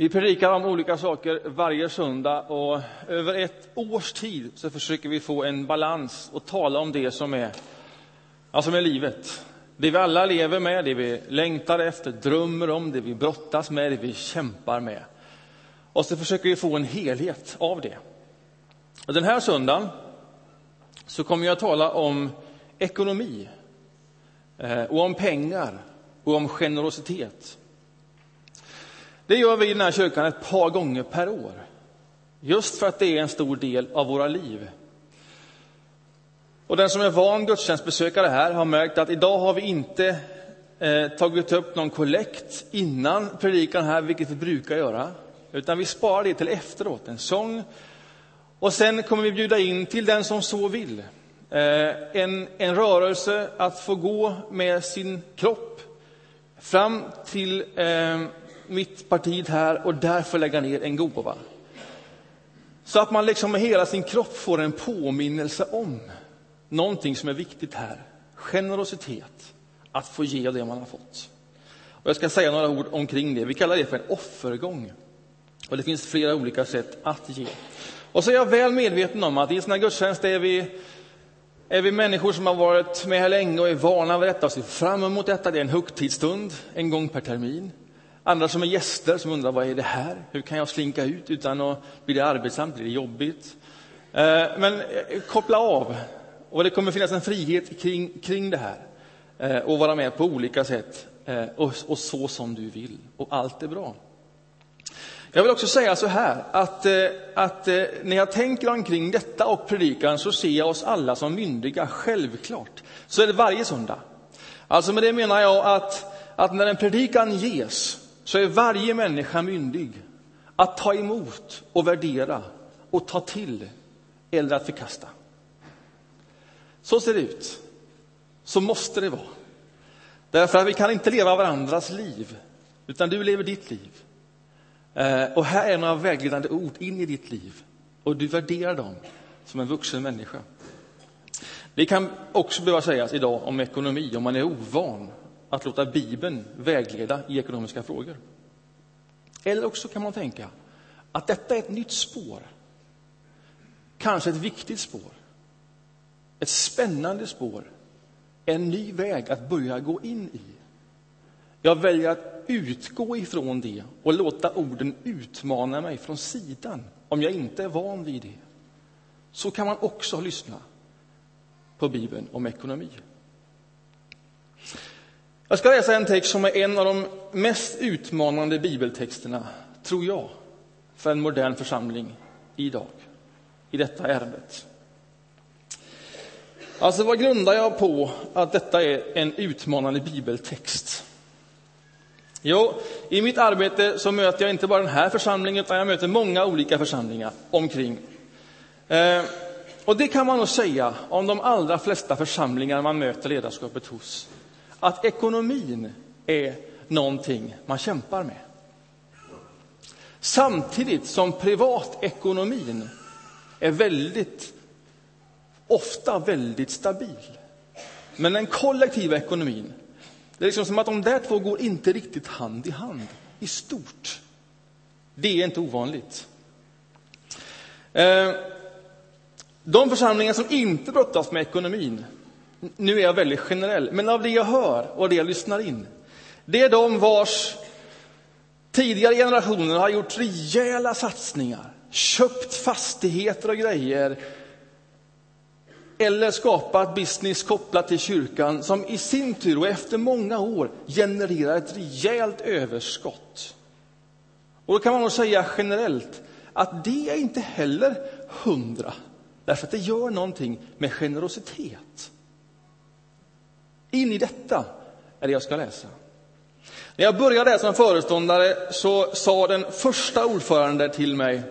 Vi predikar om olika saker varje söndag och över ett års tid så försöker vi få en balans och tala om det som är, ja, som är livet. Det vi alla lever med, det vi längtar efter, drömmer om, det vi brottas med, det vi kämpar med. Och så försöker vi få en helhet av det. Och den här söndagen så kommer jag att tala om ekonomi eh, och om pengar och om generositet. Det gör vi i den här kyrkan ett par gånger per år. Just för att det är en stor del av våra liv. Och den som är van gudstjänstbesökare här har märkt att idag har vi inte eh, tagit upp någon kollekt innan predikan här, vilket vi brukar göra. Utan vi sparar det till efteråt, en sång. Och sen kommer vi bjuda in till den som så vill. Eh, en, en rörelse att få gå med sin kropp fram till eh, mitt parti här och därför lägga ner en gåva. Så att man liksom med hela sin kropp får en påminnelse om någonting som är viktigt här. Generositet, att få ge det man har fått. Och jag ska säga några ord omkring det. Vi kallar det för en offergång. Och det finns flera olika sätt att ge. Och så är jag väl medveten om att i en sån här gudstjänst är vi, är vi människor som har varit med här länge och är vana vid detta och ser fram emot detta. Det är en högtidsstund, en gång per termin. Andra som är gäster som undrar vad är det här? Hur kan jag slinka ut utan att bli det arbetsamt, blir det jobbigt? Eh, men eh, koppla av. Och det kommer finnas en frihet kring, kring det här. Eh, och vara med på olika sätt och, och så som du vill. Och allt är bra. Jag vill också säga så här att, att när jag tänker omkring detta och predikan så ser jag oss alla som myndiga, självklart. Så är det varje söndag. Alltså med det menar jag att, att när en predikan ges så är varje människa myndig att ta emot och värdera och ta till eller att förkasta. Så ser det ut. Så måste det vara. Därför att vi kan inte leva varandras liv, utan du lever ditt liv. Eh, och här är några vägledande ord in i ditt liv och du värderar dem som en vuxen människa. Det kan också behöva sägas idag om ekonomi, om man är ovan att låta Bibeln vägleda i ekonomiska frågor. Eller också kan man tänka att detta är ett nytt spår. Kanske ett viktigt spår. Ett spännande spår. En ny väg att börja gå in i. Jag väljer att utgå ifrån det och låta orden utmana mig från sidan om jag inte är van vid det. Så kan man också lyssna på Bibeln om ekonomi. Jag ska läsa en text som är en av de mest utmanande bibeltexterna, tror jag, för en modern församling idag, i detta ärendet. Alltså, vad grundar jag på att detta är en utmanande bibeltext? Jo, i mitt arbete så möter jag inte bara den här församlingen, utan jag möter många olika församlingar omkring. Eh, och det kan man nog säga om de allra flesta församlingar man möter ledarskapet hos att ekonomin är någonting man kämpar med. Samtidigt som privatekonomin är väldigt, ofta väldigt stabil. Men den kollektiva ekonomin, det är liksom som att de där två går inte riktigt hand i hand i stort. Det är inte ovanligt. Eh, de församlingar som inte brottas med ekonomin, nu är jag väldigt generell, men av det jag hör och det jag lyssnar in, det är de vars tidigare generationer har gjort rejäla satsningar, köpt fastigheter och grejer, eller skapat business kopplat till kyrkan som i sin tur och efter många år genererar ett rejält överskott. Och då kan man nog säga generellt att det är inte heller hundra, därför att det gör någonting med generositet. In i detta är det jag ska läsa. När jag började som föreståndare så sa den första ordföranden till mig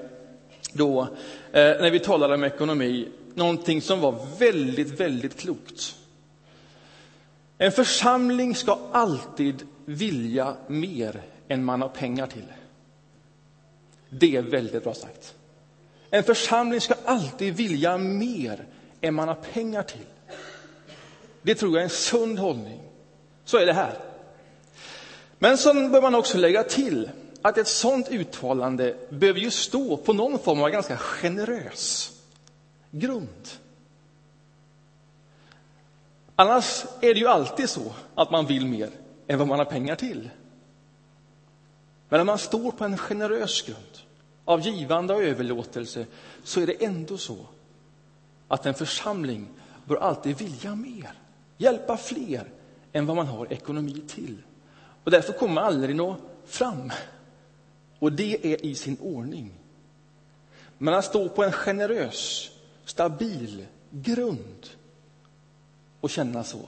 då, eh, när vi talade om ekonomi, någonting som var väldigt, väldigt klokt. En församling ska alltid vilja mer än man har pengar till. Det är väldigt bra sagt. En församling ska alltid vilja mer än man har pengar till. Det tror jag är en sund hållning. Så är det här. Men så bör man också lägga till att ett sådant uttalande behöver ju stå på någon form av ganska generös grund. Annars är det ju alltid så att man vill mer än vad man har pengar till. Men när man står på en generös grund av givande och överlåtelse så är det ändå så att en församling bör alltid vilja mer, hjälpa fler än vad man har ekonomi till. Och därför kommer man aldrig nå fram. Och det är i sin ordning. Men att stå på en generös, stabil grund och känna så,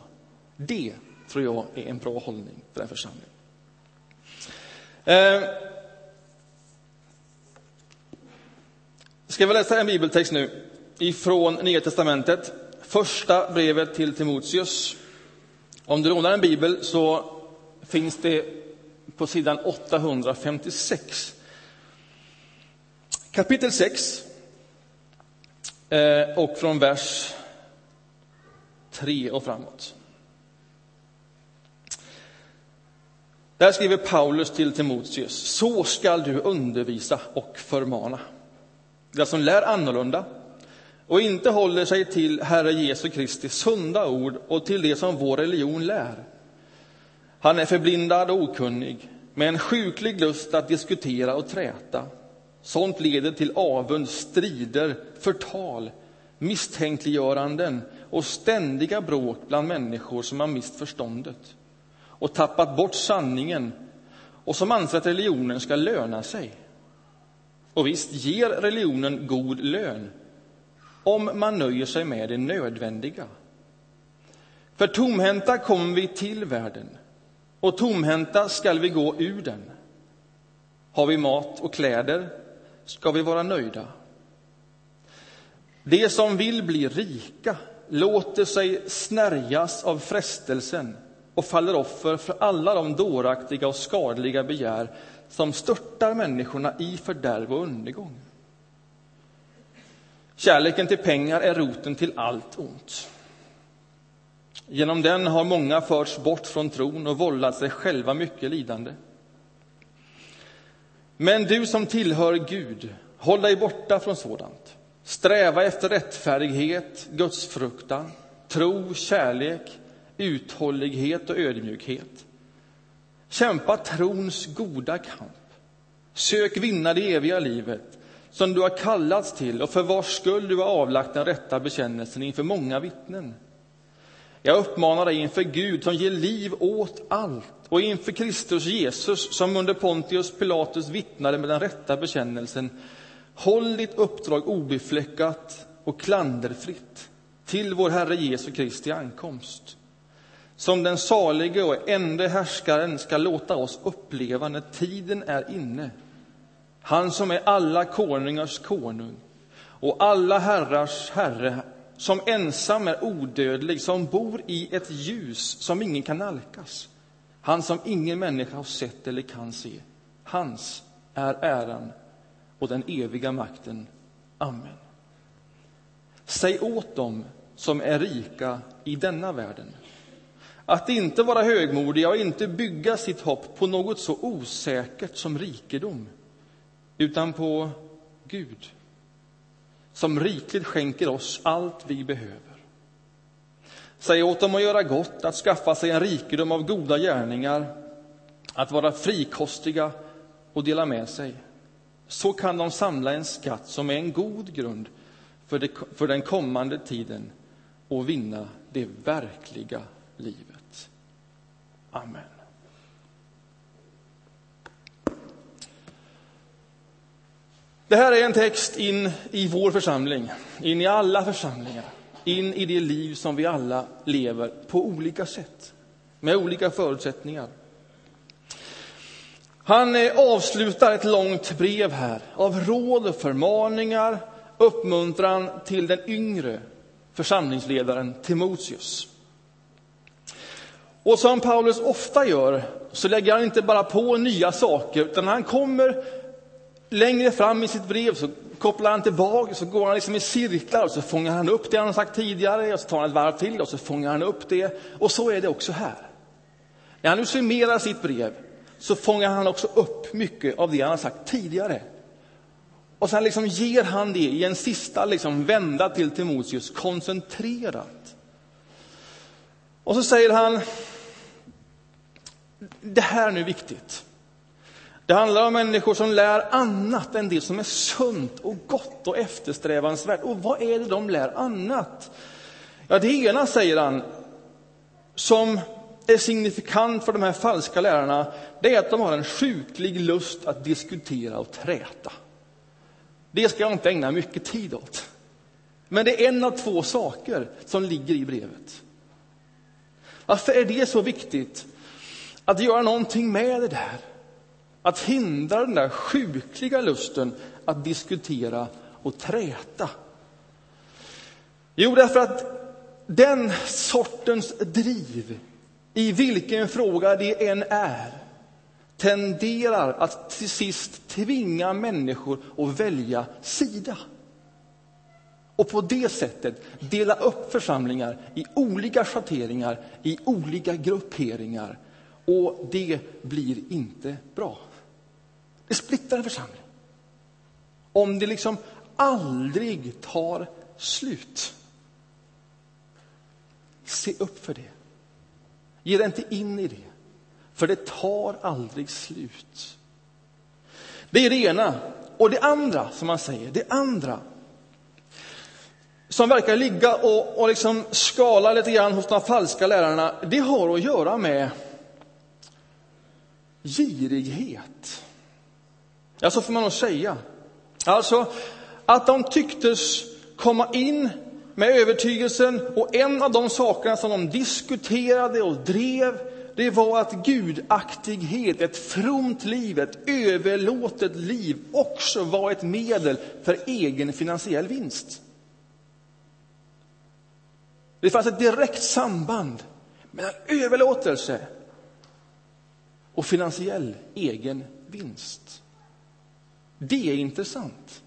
det tror jag är en bra hållning för en församling. Eh, ska vi läsa en bibeltext nu ifrån Nya testamentet, första brevet till Timoteus. Om du lånar en bibel så finns det på sidan 856. Kapitel 6 eh, och från vers 3 och framåt. Där skriver Paulus till Timoteus, så skall du undervisa och förmana. Den alltså som lär annorlunda och inte håller sig till Herre Jesu Kristi sunda ord och till det som vår religion lär. Han är förblindad och okunnig, med en sjuklig lust att diskutera och träta. Sånt leder till avund, strider, förtal, misstänkliggöranden och ständiga bråk bland människor som har mist förståndet och tappat bort sanningen och som anser att religionen ska löna sig. Och visst ger religionen god lön om man nöjer sig med det nödvändiga. För tomhänta kom vi till världen och tomhänta skall vi gå ur den. Har vi mat och kläder ska vi vara nöjda. De som vill bli rika låter sig snärjas av frestelsen och faller offer för alla de dåraktiga och skadliga begär som störtar människorna i fördärv och undergång. Kärleken till pengar är roten till allt ont. Genom den har många förts bort från tron och vållat sig själva mycket lidande. Men du som tillhör Gud, håll dig borta från sådant. Sträva efter rättfärdighet, gudsfruktan, tro, kärlek, uthållighet och ödmjukhet. Kämpa trons goda kamp. Sök vinna det eviga livet som du har kallats till och för vars skull du har avlagt den rätta bekännelsen inför många vittnen. Jag uppmanar dig inför Gud som ger liv åt allt och inför Kristus Jesus som under Pontius Pilatus vittnade med den rätta bekännelsen. Håll ditt uppdrag obefläckat och klanderfritt till vår Herre Jesu Kristi ankomst som den salige och ende härskaren ska låta oss uppleva när tiden är inne. Han som är alla konungars konung och alla herrars herre, som ensam är odödlig, som bor i ett ljus som ingen kan nalkas. Han som ingen människa har sett eller kan se. Hans är äran och den eviga makten. Amen. Säg åt dem som är rika i denna världen att inte vara högmodiga och inte bygga sitt hopp på något så osäkert som rikedom, utan på Gud, som rikligt skänker oss allt vi behöver. Säg åt dem att göra gott, att skaffa sig en rikedom av goda gärningar, att vara frikostiga och dela med sig. Så kan de samla en skatt som är en god grund för, det, för den kommande tiden och vinna det verkliga livet. Amen. Det här är en text in i vår församling, in i alla församlingar, in i det liv som vi alla lever på olika sätt, med olika förutsättningar. Han eh, avslutar ett långt brev här av råd och förmaningar, uppmuntran till den yngre församlingsledaren Timoteus. Och som Paulus ofta gör så lägger han inte bara på nya saker, utan han kommer längre fram i sitt brev så kopplar han tillbaka, så går han liksom i cirklar och så fångar han upp det han har sagt tidigare och så tar han ett varv till och så fångar han upp det. Och så är det också här. När han nu summerar sitt brev så fångar han också upp mycket av det han har sagt tidigare. Och sen liksom ger han det i en sista liksom vända till Timoteus, koncentrerat. Och så säger han, det här är nu viktigt. Det handlar om människor som lär annat än det som är sunt och gott och eftersträvansvärt. Och vad är det de lär annat? Ja, det ena, säger han, som är signifikant för de här falska lärarna, det är att de har en sjuklig lust att diskutera och träta. Det ska jag inte ägna mycket tid åt. Men det är en av två saker som ligger i brevet. Varför är det så viktigt att göra någonting med det där? Att hindra den där sjukliga lusten att diskutera och träta. Jo, därför att den sortens driv, i vilken fråga det än är, tenderar att till sist tvinga människor att välja sida. Och på det sättet dela upp församlingar i olika schatteringar, i olika grupperingar. Och det blir inte bra. Det splittrar en församling. Om det liksom aldrig tar slut. Se upp för det. Ge dig inte in i det, för det tar aldrig slut. Det är det ena. Och det andra, som man säger, det andra som verkar ligga och, och liksom skala lite grann hos de falska lärarna, det har att göra med girighet. Ja, så får man nog säga. Alltså, att de tycktes komma in med övertygelsen och en av de sakerna som de diskuterade och drev, det var att gudaktighet, ett fromt liv, ett överlåtet liv också var ett medel för egen finansiell vinst. Det fanns ett direkt samband mellan överlåtelse och finansiell egen vinst. Det är intressant.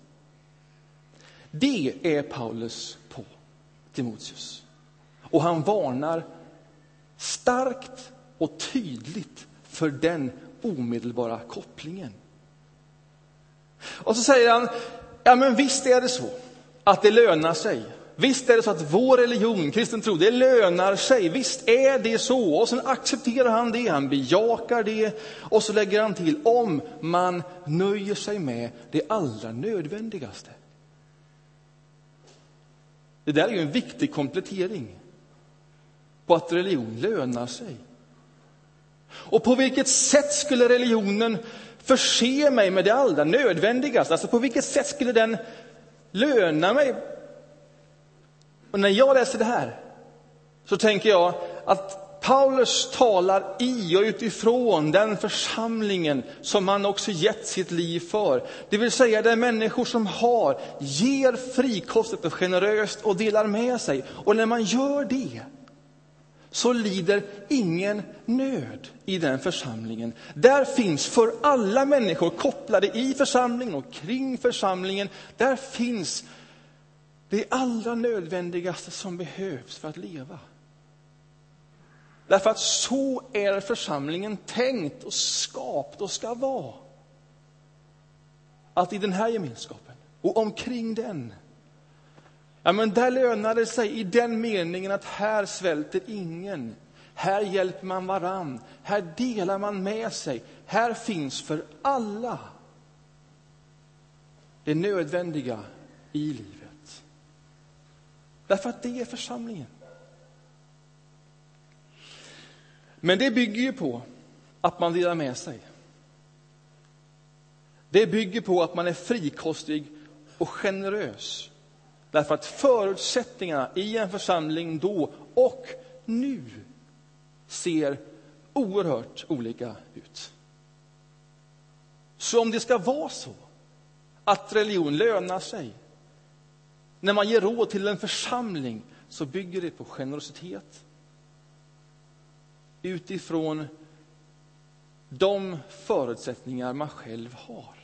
Det är Paulus på Timoteus. Och han varnar starkt och tydligt för den omedelbara kopplingen. Och så säger han, ja men visst är det så att det lönar sig Visst är det så att vår religion, kristen tro, det lönar sig. Visst är det så. Och sen accepterar han det, han bejakar det. Och så lägger han till, om man nöjer sig med det allra nödvändigaste. Det där är ju en viktig komplettering på att religion lönar sig. Och på vilket sätt skulle religionen förse mig med det allra nödvändigaste? Alltså på vilket sätt skulle den löna mig och när jag läser det här så tänker jag att Paulus talar i och utifrån den församlingen som han också gett sitt liv för. Det vill säga det är människor som har, ger frikostigt och generöst och delar med sig. Och när man gör det så lider ingen nöd i den församlingen. Där finns för alla människor kopplade i församlingen och kring församlingen, där finns det allra nödvändigaste som behövs för att leva. Därför att så är församlingen tänkt och skapt och ska vara. Att i den här gemenskapen och omkring den, ja men där lönar det sig i den meningen att här svälter ingen. Här hjälper man varann, här delar man med sig, här finns för alla det nödvändiga i livet. Därför att det är församlingen. Men det bygger ju på att man delar med sig. Det bygger på att man är frikostig och generös. Därför att förutsättningarna i en församling då och nu ser oerhört olika ut. Så om det ska vara så att religion lönar sig när man ger råd till en församling så bygger det på generositet utifrån de förutsättningar man själv har.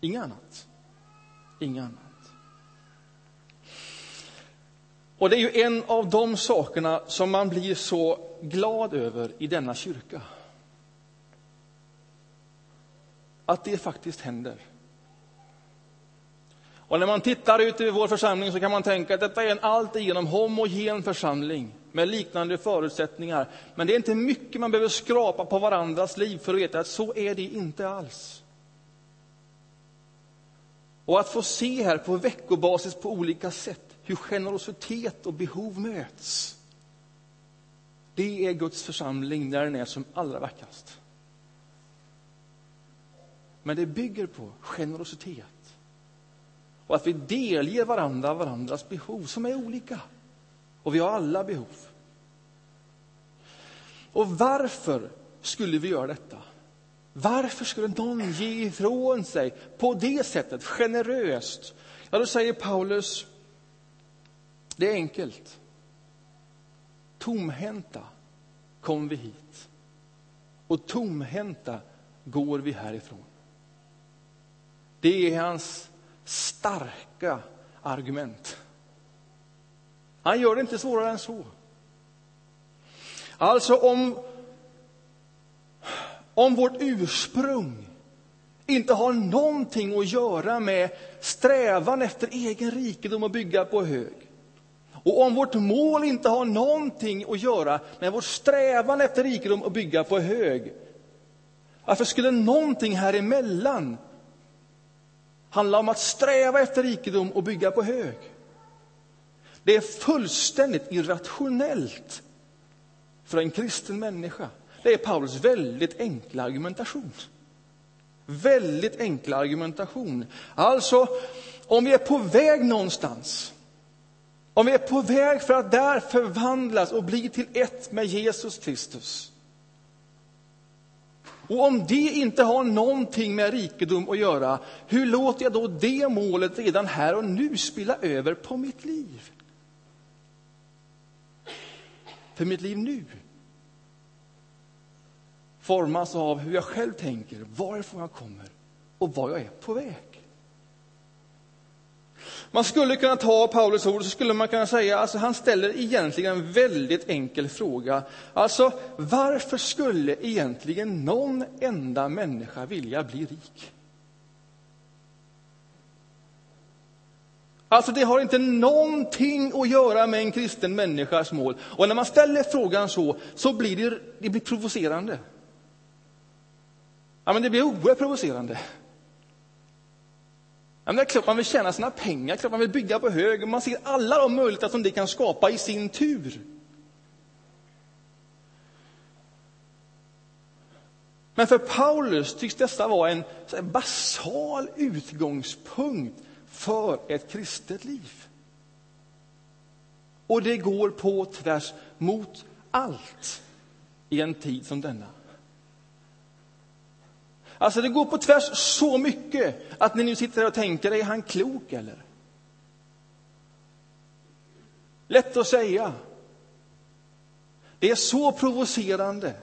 Inget annat. Inget annat. Och det är ju en av de sakerna som man blir så glad över i denna kyrka. att det faktiskt händer. Och när man tittar ut i vår församling så kan man tänka att detta är en alltigenom homogen församling med liknande förutsättningar. Men det är inte mycket man behöver skrapa på varandras liv för att veta att så är det inte alls. Och att få se här på veckobasis på olika sätt hur generositet och behov möts. Det är Guds församling när den är som allra vackrast. Men det bygger på generositet och att vi delger varandra varandras behov som är olika. Och vi har alla behov. Och varför skulle vi göra detta? Varför skulle någon ge ifrån sig på det sättet, generöst? Ja, då säger Paulus, det är enkelt. Tomhänta kom vi hit och tomhänta går vi härifrån. Det är hans starka argument. Han gör det inte svårare än så. Alltså om, om vårt ursprung inte har någonting att göra med strävan efter egen rikedom och bygga på hög. Och om vårt mål inte har någonting att göra med vår strävan efter rikedom och bygga på hög. Varför skulle någonting här emellan handlar om att sträva efter rikedom och bygga på hög? Det är fullständigt irrationellt för en kristen människa. Det är Paulus väldigt enkla argumentation. Väldigt enkla argumentation. Alltså, om vi är på väg någonstans, om vi är på väg för att där förvandlas och bli till ett med Jesus Kristus. Och om det inte har någonting med rikedom att göra, hur låter jag då det målet redan här och nu spilla över på mitt liv? För mitt liv nu formas av hur jag själv tänker, varifrån jag kommer och var jag är på väg. Man skulle kunna ta Paulus ord så skulle man kunna säga, alltså han ställer egentligen en väldigt enkel fråga. Alltså, varför skulle egentligen någon enda människa vilja bli rik? Alltså det har inte någonting att göra med en kristen människas mål. Och när man ställer frågan så, så blir det, det blir provocerande. Ja, men det blir oerhört provocerande. Ja, men det är klart man vill tjäna sina pengar, klart man vill bygga på hög. Man ser alla de möjligheter som det kan skapa i sin tur. Men för Paulus tycks detta vara en basal utgångspunkt för ett kristet liv. Och det går på tvärs mot allt i en tid som denna. Alltså det går på tvärs så mycket att ni nu sitter här och tänker, är han klok eller? Lätt att säga. Det är så provocerande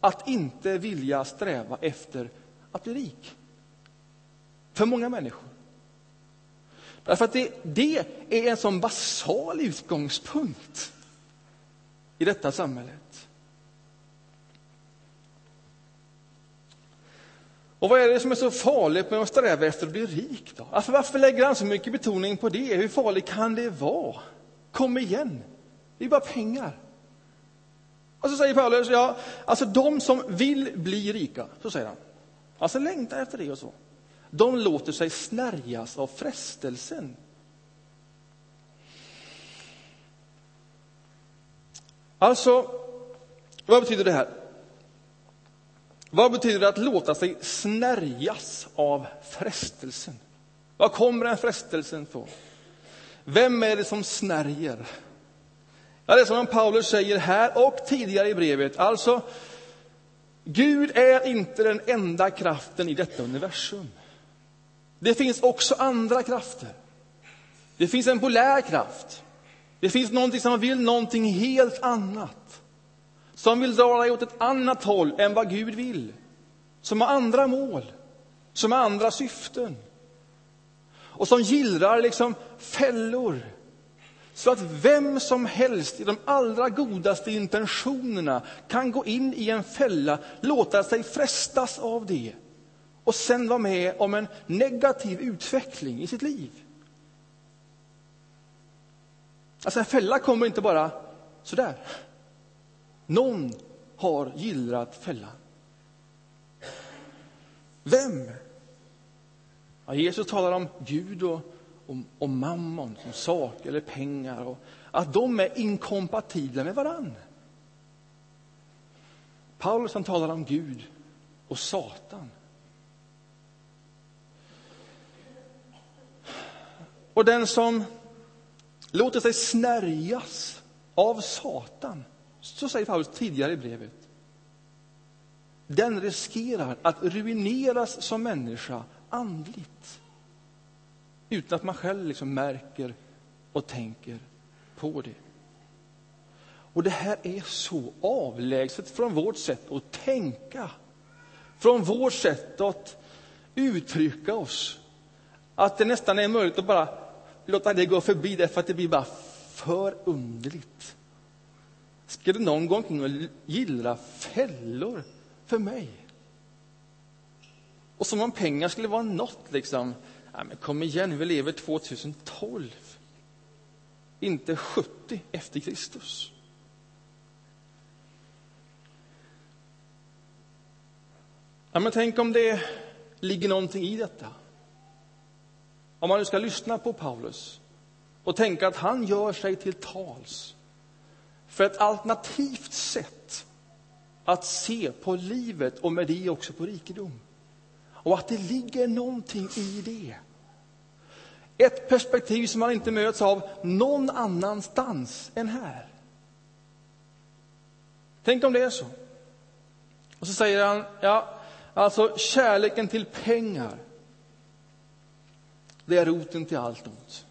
att inte vilja sträva efter att bli rik. För många människor. Därför att det, det är en sån basal utgångspunkt i detta samhället. Och vad är det som är så farligt med att sträva efter att bli rik? Då? Alltså, varför lägger han så mycket betoning på det? Hur farligt kan det vara? Kom igen, det är bara pengar. Och så säger Paulus, ja, alltså de som vill bli rika, så säger han, alltså längtar efter det och så, de låter sig snärjas av frestelsen. Alltså, vad betyder det här? Vad betyder det att låta sig snärjas av frestelsen? Var kommer den frestelsen ifrån? Vem är det som snärjer? Ja, det är som Paulus säger här och tidigare i brevet. Alltså, Gud är inte den enda kraften i detta universum. Det finns också andra krafter. Det finns en polär kraft. Det finns någonting som vill någonting helt annat. Som vill dra dig åt ett annat håll än vad Gud vill. Som har andra mål, som har andra syften. Och som gillrar liksom fällor. Så att vem som helst i de allra godaste intentionerna kan gå in i en fälla, låta sig frestas av det och sen vara med om en negativ utveckling i sitt liv. Alltså en fälla kommer inte bara sådär. Någon har gillrat fällan. Vem? Ja, Jesus talar om Gud och om, om mammon som saker eller pengar och att de är inkompatibla med varann. Paulus han talar om Gud och Satan. Och den som låter sig snärjas av Satan, så säger Paulus tidigare i brevet, den riskerar att ruineras som människa andligt utan att man själv liksom märker och tänker på det. Och det här är så avlägset från vårt sätt att tänka, från vårt sätt att uttrycka oss, att det nästan är möjligt att bara låta det gå förbi därför att det blir bara för underligt. Ska det någon gång gilla fällor för mig? Och som om pengar skulle vara något liksom. Ja, men kom igen, vi lever 2012. Inte 70 efter Kristus. Ja, men tänk om det ligger någonting i detta. Om man nu ska lyssna på Paulus och tänka att han gör sig till tals för ett alternativt sätt att se på livet och med det också på rikedom. Och att det ligger någonting i det. Ett perspektiv som man inte möts av någon annanstans än här. Tänk om det är så. Och så säger han, ja, alltså kärleken till pengar, det är roten till allt ont.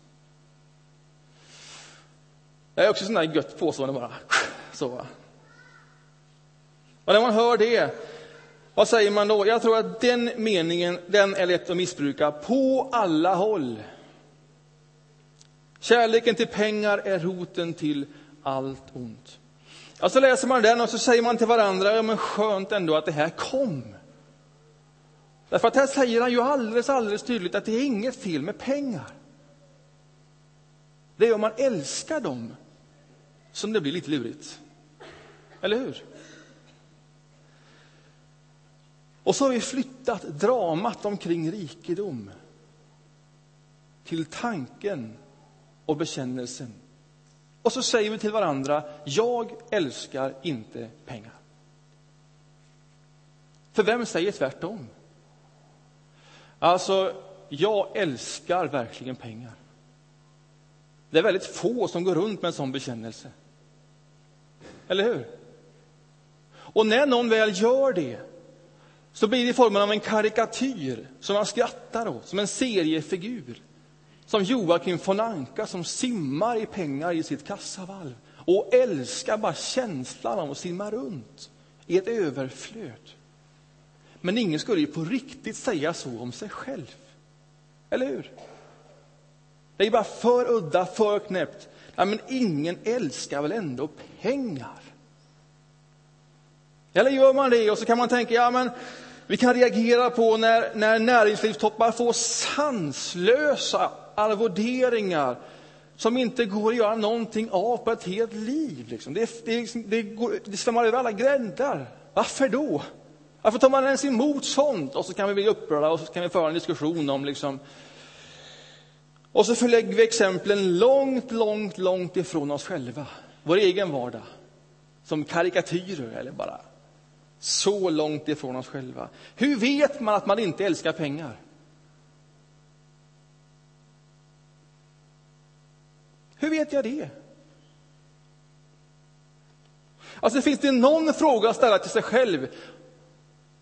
Det är också sån där gött påstående bara. Så. Och när man hör det, vad säger man då? Jag tror att den meningen, den är lätt att missbruka på alla håll. Kärleken till pengar är roten till allt ont. Ja, så läser man den och så säger man till varandra, ja men skönt ändå att det här kom. Därför att här säger han ju alldeles, alldeles tydligt att det är inget fel med pengar. Det är om man älskar dem som det blir lite lurigt. Eller hur? Och så har vi flyttat dramat omkring rikedom till tanken och bekännelsen. Och så säger vi till varandra, jag älskar inte pengar. För vem säger tvärtom? Alltså, jag älskar verkligen pengar. Det är väldigt få som går runt med en sån bekännelse. Eller hur? Och när någon väl gör det så blir det i formen av en karikatyr som man skrattar åt, som en seriefigur. Som Joakim von Anka som simmar i pengar i sitt kassavalv och älskar bara känslan av att simma runt i ett överflöd. Men ingen skulle ju på riktigt säga så om sig själv. Eller hur? Det är bara för udda, för knäppt. Ja, men ingen älskar väl ändå pengar? Eller gör man det och så kan man tänka, ja men vi kan reagera på när, när näringslivstoppar får sanslösa arvoderingar som inte går att göra någonting av på ett helt liv. Liksom. Det, det, liksom, det, går, det svämmar över alla gränder. Varför då? Varför tar man ens emot sånt? Och så kan vi bli upprörda och så kan vi föra en diskussion om liksom... Och så förlägger vi exemplen långt, långt, långt ifrån oss själva. Vår egen vardag. Som karikatyrer eller bara så långt ifrån oss själva. Hur vet man att man inte älskar pengar? Hur vet jag det? Alltså finns det någon fråga att ställa till sig själv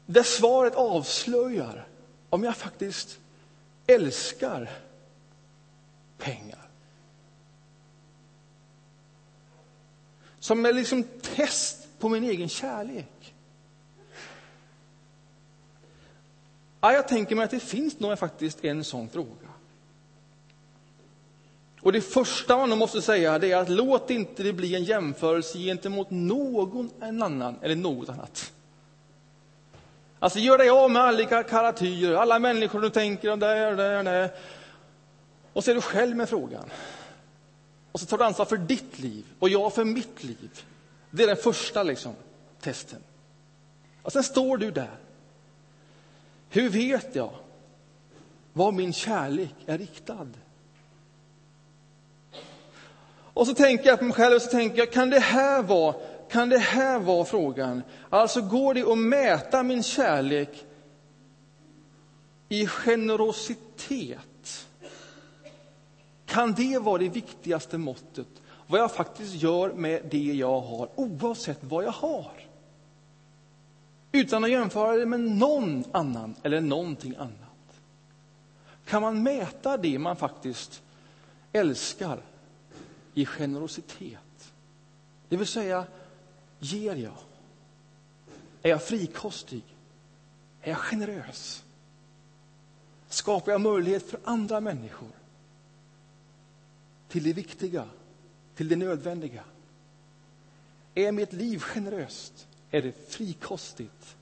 där svaret avslöjar om jag faktiskt älskar pengar? Som är liksom test på min egen kärlek. Ja, jag tänker mig att det finns nog faktiskt en sån fråga. Och det första man måste säga är att låt inte det bli en jämförelse gentemot någon annan eller något annat. Alltså gör dig av med alla karatyrer, alla människor du tänker om där, där, där. Och så är du själv med frågan. Och så tar du ansvar för ditt liv och jag för mitt liv. Det är den första liksom, testen. Och sen står du där. Hur vet jag var min kärlek är riktad? Och så tänker jag på mig själv och så tänker jag, kan det här vara, kan det här vara frågan? Alltså går det att mäta min kärlek i generositet? Kan det vara det viktigaste måttet? Vad jag faktiskt gör med det jag har, oavsett vad jag har. Utan att jämföra det med någon annan eller någonting annat. Kan man mäta det man faktiskt älskar i generositet? Det vill säga, ger jag? Är jag frikostig? Är jag generös? Skapar jag möjlighet för andra människor till det viktiga, till det nödvändiga? Är mitt liv generöst? Är det frikostigt?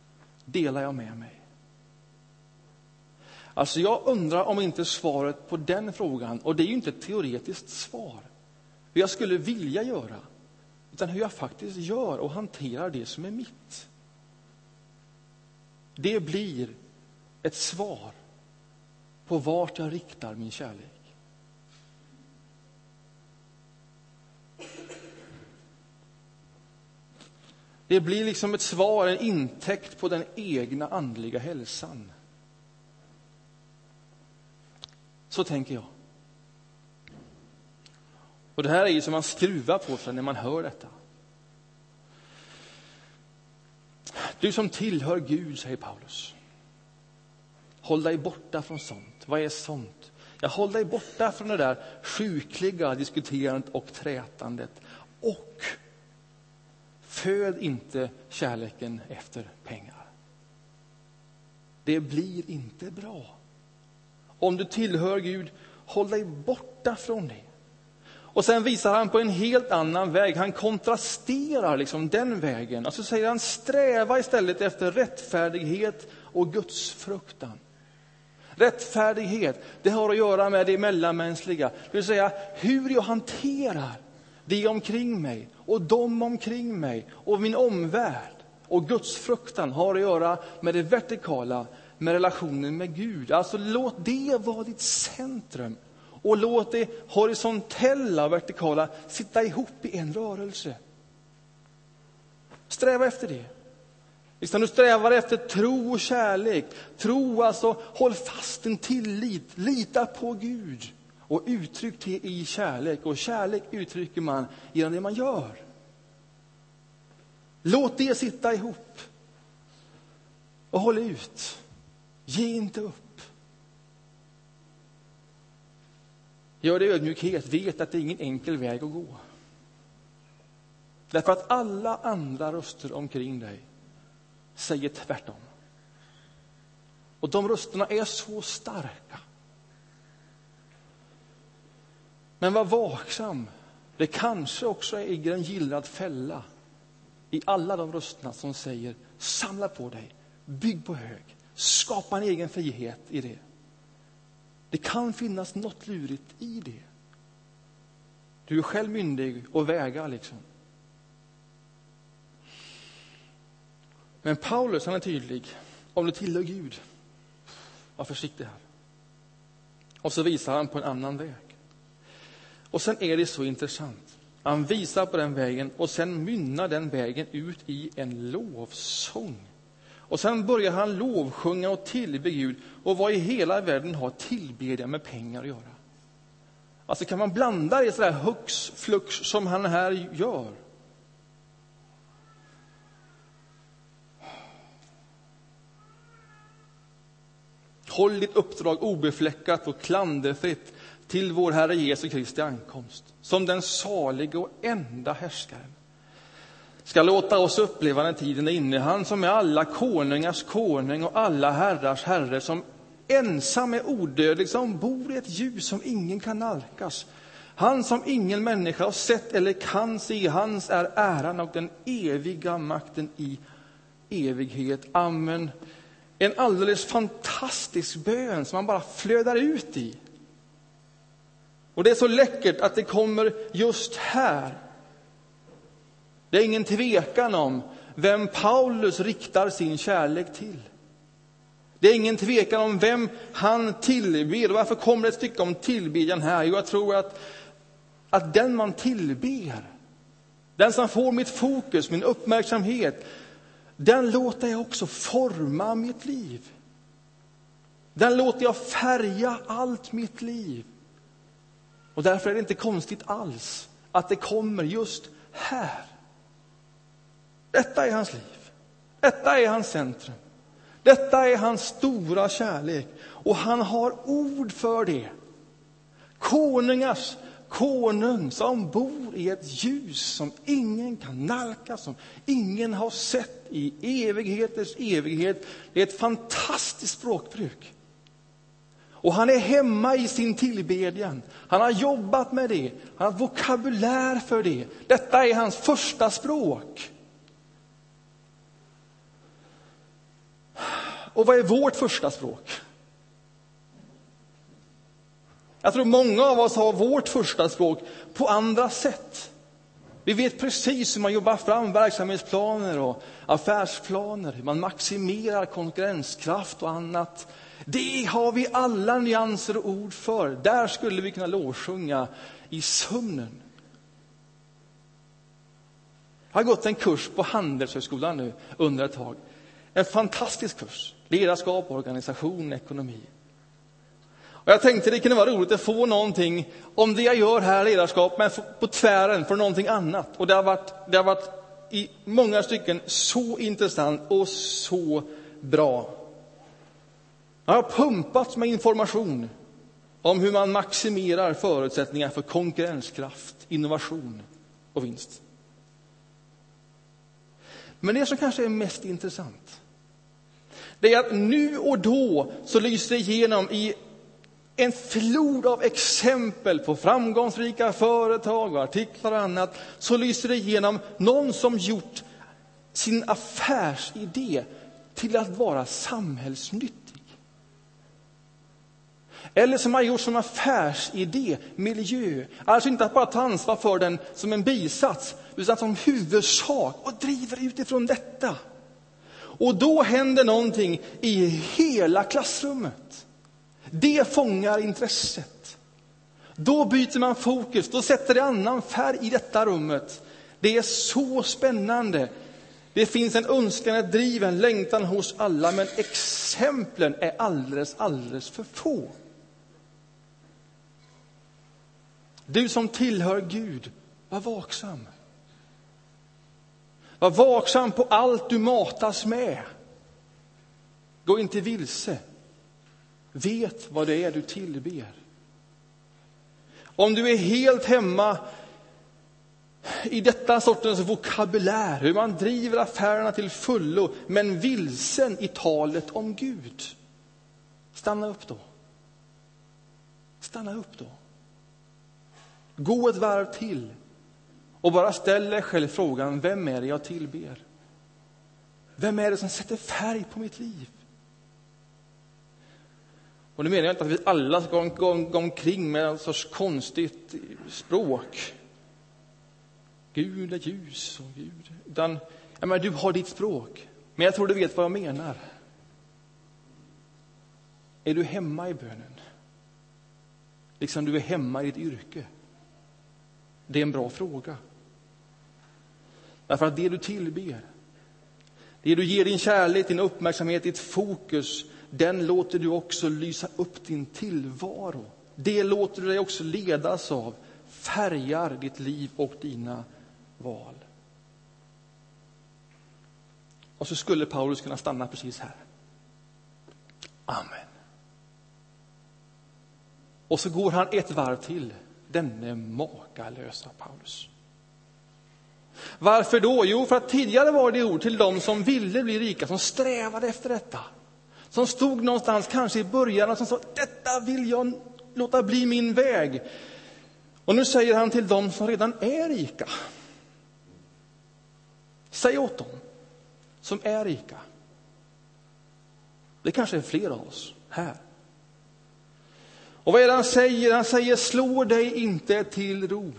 Delar jag med mig? Alltså jag undrar om inte svaret på den frågan, och det är ju inte ett teoretiskt svar, hur jag skulle vilja göra, utan hur jag faktiskt gör och hanterar det som är mitt. Det blir ett svar på vart jag riktar min kärlek. Det blir liksom ett svar, en intäkt på den egna andliga hälsan. Så tänker jag. Och det här är ju som man skruvar på sig när man hör detta. Du som tillhör Gud, säger Paulus. Håll dig borta från sånt. Vad är sånt? Ja, håll dig borta från det där sjukliga diskuterandet och trätandet. Och föd inte kärleken efter pengar. Det blir inte bra. Om du tillhör Gud, håll dig borta från det. Och sen visar han på en helt annan väg. Han kontrasterar liksom den vägen. Alltså säger han, sträva istället efter rättfärdighet och gudsfruktan. Rättfärdighet, det har att göra med det mellanmänskliga. Det vill säga hur jag hanterar det omkring mig och de omkring mig och min omvärld. Och gudsfruktan har att göra med det vertikala, med relationen med Gud. Alltså låt det vara ditt centrum. Och låt det horisontella och vertikala sitta ihop i en rörelse. Sträva efter det. Liksom du strävar efter tro och kärlek. Tro, alltså håll fast en tillit, lita på Gud. Och uttryck det i kärlek. Och kärlek uttrycker man genom det man gör. Låt det sitta ihop. Och håll ut. Ge inte upp. Gör det i ödmjukhet, vet att det är ingen enkel väg att gå. Därför att alla andra röster omkring dig säger tvärtom. Och de rösterna är så starka. Men var vaksam. Det kanske också är en gillrad fälla i alla de rösterna som säger samla på dig, bygg på hög, skapa en egen frihet i det. Det kan finnas något lurigt i det. Du är själv myndig och väga liksom. Men Paulus han är tydlig. Om du tillhör Gud, var försiktig här. Och så visar han på en annan väg. Och sen är det så intressant. Han visar på den vägen och sen mynnar den vägen ut i en lovsång. Och sen börjar han lovsjunga och tillbe Gud. Och vad i hela världen har tillbedjan med pengar att göra? Alltså kan man blanda det sådär hux flux som han här gör? Håll ditt uppdrag obefläckat och klanderfritt till vår Herre Jesu Kristi ankomst, som den salige och enda härskaren ska låta oss uppleva den tiden är inne, han som är alla konungars konung och alla herrars herre, som ensam är odödlig, som bor i ett ljus som ingen kan nalkas. Han som ingen människa har sett eller kan se, hans är äran och den eviga makten i evighet. Amen. en alldeles fantastisk bön som man bara flödar ut i. Och det är så läckert att det kommer just här. Det är ingen tvekan om vem Paulus riktar sin kärlek till. Det är ingen tvekan om vem han tillber. Varför kommer det ett stycke om tillbedjan här? Jo, jag tror att, att den man tillber, den som får mitt fokus, min uppmärksamhet, den låter jag också forma mitt liv. Den låter jag färga allt mitt liv. Och därför är det inte konstigt alls att det kommer just här. Detta är hans liv. Detta är hans centrum. Detta är hans stora kärlek. Och han har ord för det. Konungars konung som bor i ett ljus som ingen kan nalkas, som ingen har sett i evigheters evighet. Det är ett fantastiskt språkbruk. Och han är hemma i sin tillbedjan. Han har jobbat med det, han har vokabulär för det. Detta är hans första språk. Och vad är vårt första språk? Jag tror många av oss har vårt första språk på andra sätt. Vi vet precis hur man jobbar fram verksamhetsplaner och affärsplaner, hur man maximerar konkurrenskraft och annat. Det har vi alla nyanser och ord för. Där skulle vi kunna lovsjunga i sömnen. Jag har gått en kurs på Handelshögskolan nu under ett tag. En fantastisk kurs. Ledarskap, organisation, ekonomi. Och jag tänkte det kunde vara roligt att få någonting om det jag gör här, ledarskap, men på tvären för någonting annat. Och det har varit, det har varit i många stycken så intressant och så bra. Han har pumpats med information om hur man maximerar förutsättningar för konkurrenskraft, innovation och vinst. Men det som kanske är mest intressant, det är att nu och då så lyser det igenom i en flod av exempel på framgångsrika företag och artiklar och annat, så lyser det igenom någon som gjort sin affärsidé till att vara samhällsnyttig. Eller som har gjort som affärsidé miljö. Alltså inte att bara ta ansvar för den som en bisats, utan som huvudsak och driver utifrån detta. Och då händer någonting i hela klassrummet. Det fångar intresset. Då byter man fokus, då sätter det annan färg i detta rummet. Det är så spännande. Det finns en önskan, ett driv, en längtan hos alla, men exemplen är alldeles, alldeles för få. Du som tillhör Gud, var vaksam. Var vaksam på allt du matas med. Gå inte vilse. Vet vad det är du tillber. Om du är helt hemma i detta sortens vokabulär, hur man driver affärerna till fullo, men vilsen i talet om Gud. Stanna upp då. Stanna upp då. Gå ett varv till och bara ställ dig själv frågan, vem är det jag tillber? Vem är det som sätter färg på mitt liv? Och nu menar jag inte att vi alla ska gå, omkring med en sorts konstigt språk. Gud är ljus och Gud. Utan, jag menar, du har ditt språk. Men jag tror du vet vad jag menar. Är du hemma i bönen? Liksom du är hemma i ditt yrke? Det är en bra fråga. Därför att det du tillber, det du ger din kärlek, din uppmärksamhet, ditt fokus, den låter du också lysa upp din tillvaro. Det låter du dig också ledas av, färgar ditt liv och dina val. Och så skulle Paulus kunna stanna precis här. Amen. Och så går han ett varv till, denne makalösa Paulus. Varför då? Jo, för att tidigare var det ord till dem som ville bli rika, som strävade efter detta. Som stod någonstans, kanske i början, och som sa detta vill jag låta bli min väg. Och nu säger han till dem som redan är rika. Säg åt dem som är rika. Det kanske är fler av oss här. Och vad är det han säger? Han säger slå dig inte till ro.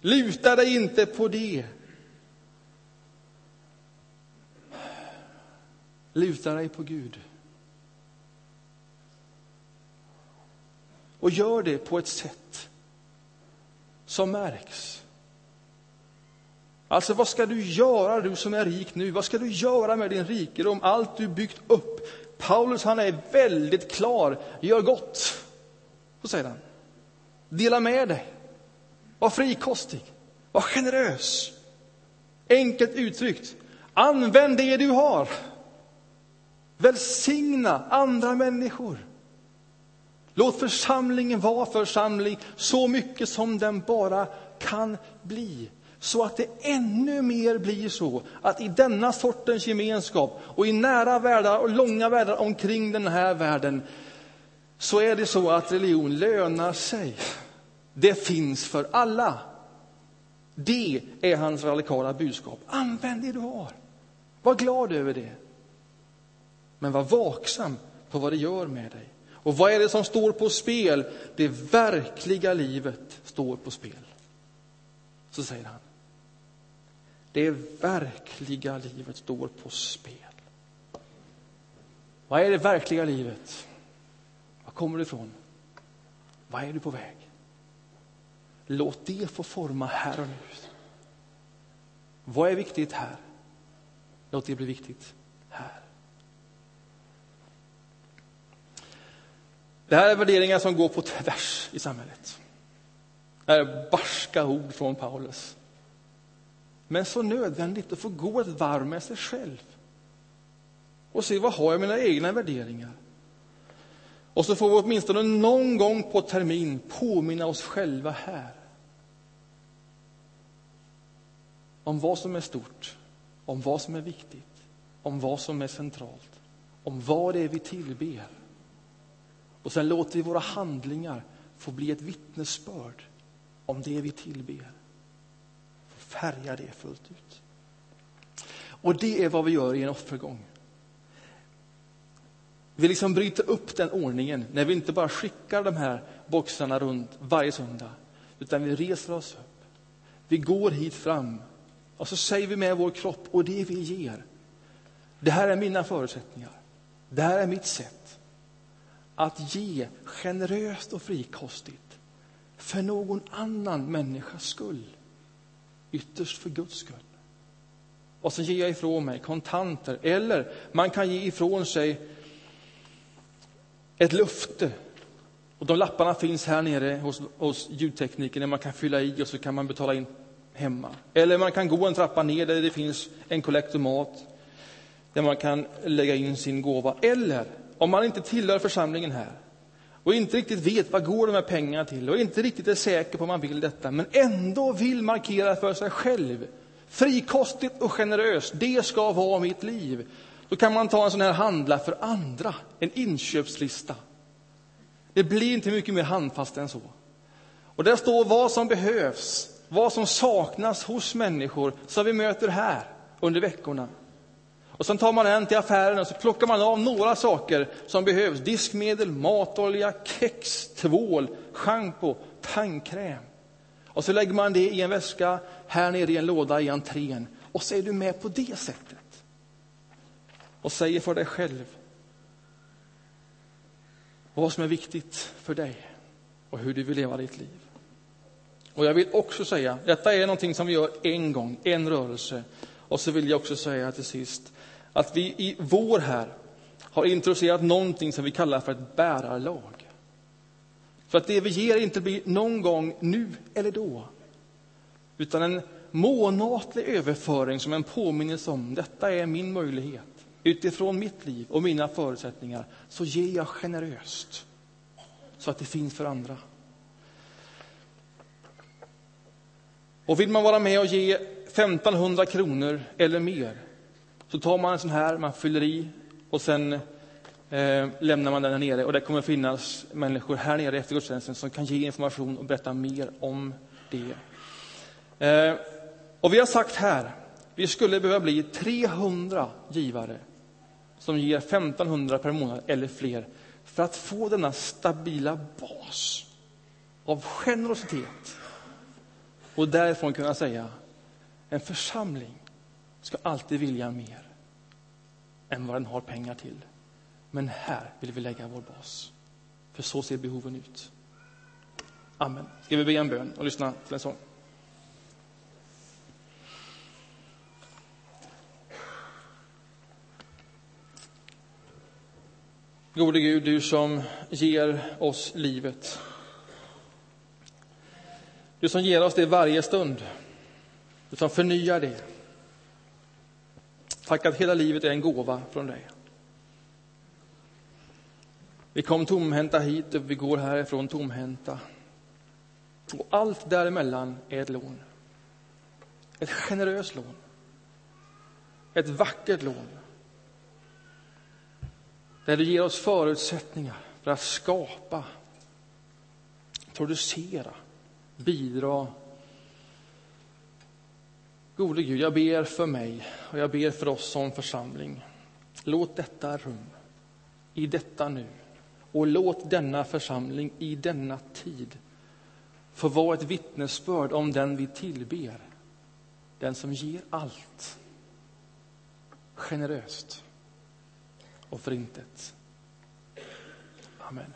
Luta dig inte på det. Luta dig på Gud. Och gör det på ett sätt som märks. Alltså, vad ska du göra, du som är rik nu? Vad ska du göra med din rikedom, allt du byggt upp? Paulus han är väldigt klar. Gör gott, så säger han. Dela med dig. Var frikostig. Var generös. Enkelt uttryckt. Använd det du har. Välsigna andra människor. Låt församlingen vara församling så mycket som den bara kan bli. Så att det ännu mer blir så att i denna sortens gemenskap och i nära världar och långa världar omkring den här världen så är det så att religion lönar sig. Det finns för alla. Det är hans radikala budskap. Använd det du har. Var glad över det. Men var vaksam på vad det gör med dig. Och vad är det som står på spel? Det verkliga livet står på spel. Så säger han. Det verkliga livet står på spel. Vad är det verkliga livet? Var kommer du ifrån? Var är du på väg? Låt det få forma här och nu. Vad är viktigt här? Låt det bli viktigt här. Det här är värderingar som går på tvärs i samhället. Det här är barska ord från Paulus. Men så nödvändigt att få gå ett varv med sig själv och se vad har jag mina egna värderingar. Och så får vi åtminstone någon gång på termin påminna oss själva här om vad som är stort, om vad som är viktigt, om vad som är centralt, om vad det är vi tillber. Och sen låter vi våra handlingar få bli ett vittnesbörd om det vi tillber. Färga det fullt ut. Och det är vad vi gör i en offergång. Vi liksom bryter upp den ordningen när vi inte bara skickar de här boxarna runt varje söndag, utan vi reser oss upp. Vi går hit fram och så säger vi med vår kropp och det vi ger. Det här är mina förutsättningar. Det här är mitt sätt att ge generöst och frikostigt för någon annan människas skull. Ytterst för Guds skull. Och så ger jag ifrån mig kontanter. Eller man kan ge ifrån sig ett löfte. Och de lapparna finns här nere hos, hos ljudtekniken där man kan fylla i och så kan man betala in hemma. Eller man kan gå en trappa ner där det finns en kollektomat där man kan lägga in sin gåva. Eller om man inte tillhör församlingen här och inte riktigt vet vad går de här pengarna till och inte riktigt är säker på om man vill detta, men ändå vill markera för sig själv, frikostigt och generöst, det ska vara mitt liv. Då kan man ta en sån här handla för andra, en inköpslista. Det blir inte mycket mer handfast än så. Och där står vad som behövs, vad som saknas hos människor som vi möter här under veckorna. Och sen tar man den till affären och så plockar man av några saker som behövs. Diskmedel, matolja, kex, tvål, schampo, tandkräm. Och så lägger man det i en väska här nere i en låda i entrén. Och så är du med på det sättet. Och säger för dig själv vad som är viktigt för dig och hur du vill leva ditt liv. Och jag vill också säga, detta är någonting som vi gör en gång, en rörelse. Och så vill jag också säga till sist att vi i vår här har introducerat någonting som vi kallar för ett bärarlag. För att det vi ger inte blir någon gång nu eller då, utan en månatlig överföring som en påminnelse om detta är min möjlighet. Utifrån mitt liv och mina förutsättningar så ger jag generöst så att det finns för andra. Och vill man vara med och ge 1500 kronor eller mer så tar man en sån här, man fyller i och sen eh, lämnar man den här nere. Och det kommer finnas människor här nere efter gudstjänsten som kan ge information och berätta mer om det. Eh, och vi har sagt här, vi skulle behöva bli 300 givare som ger 1500 per månad eller fler för att få denna stabila bas av generositet och därifrån kunna säga en församling ska alltid vilja mer än vad den har pengar till. Men här vill vi lägga vår bas, för så ser behoven ut. Amen. Ska vi be en bön och lyssna till en sång? Gode Gud, du som ger oss livet. Du som ger oss det varje stund. Du som förnyar det. Tack att hela livet är en gåva från dig. Vi kom tomhänta hit och vi går härifrån tomhänta. Och allt däremellan är ett lån. Ett generöst lån. Ett vackert lån. Där du ger oss förutsättningar för att skapa, producera, bidra. Gode Gud, jag ber för mig och jag ber för oss som församling. Låt detta rum, i detta nu, och låt denna församling i denna tid få vara ett vittnesbörd om den vi tillber, den som ger allt generöst och förintet. Amen.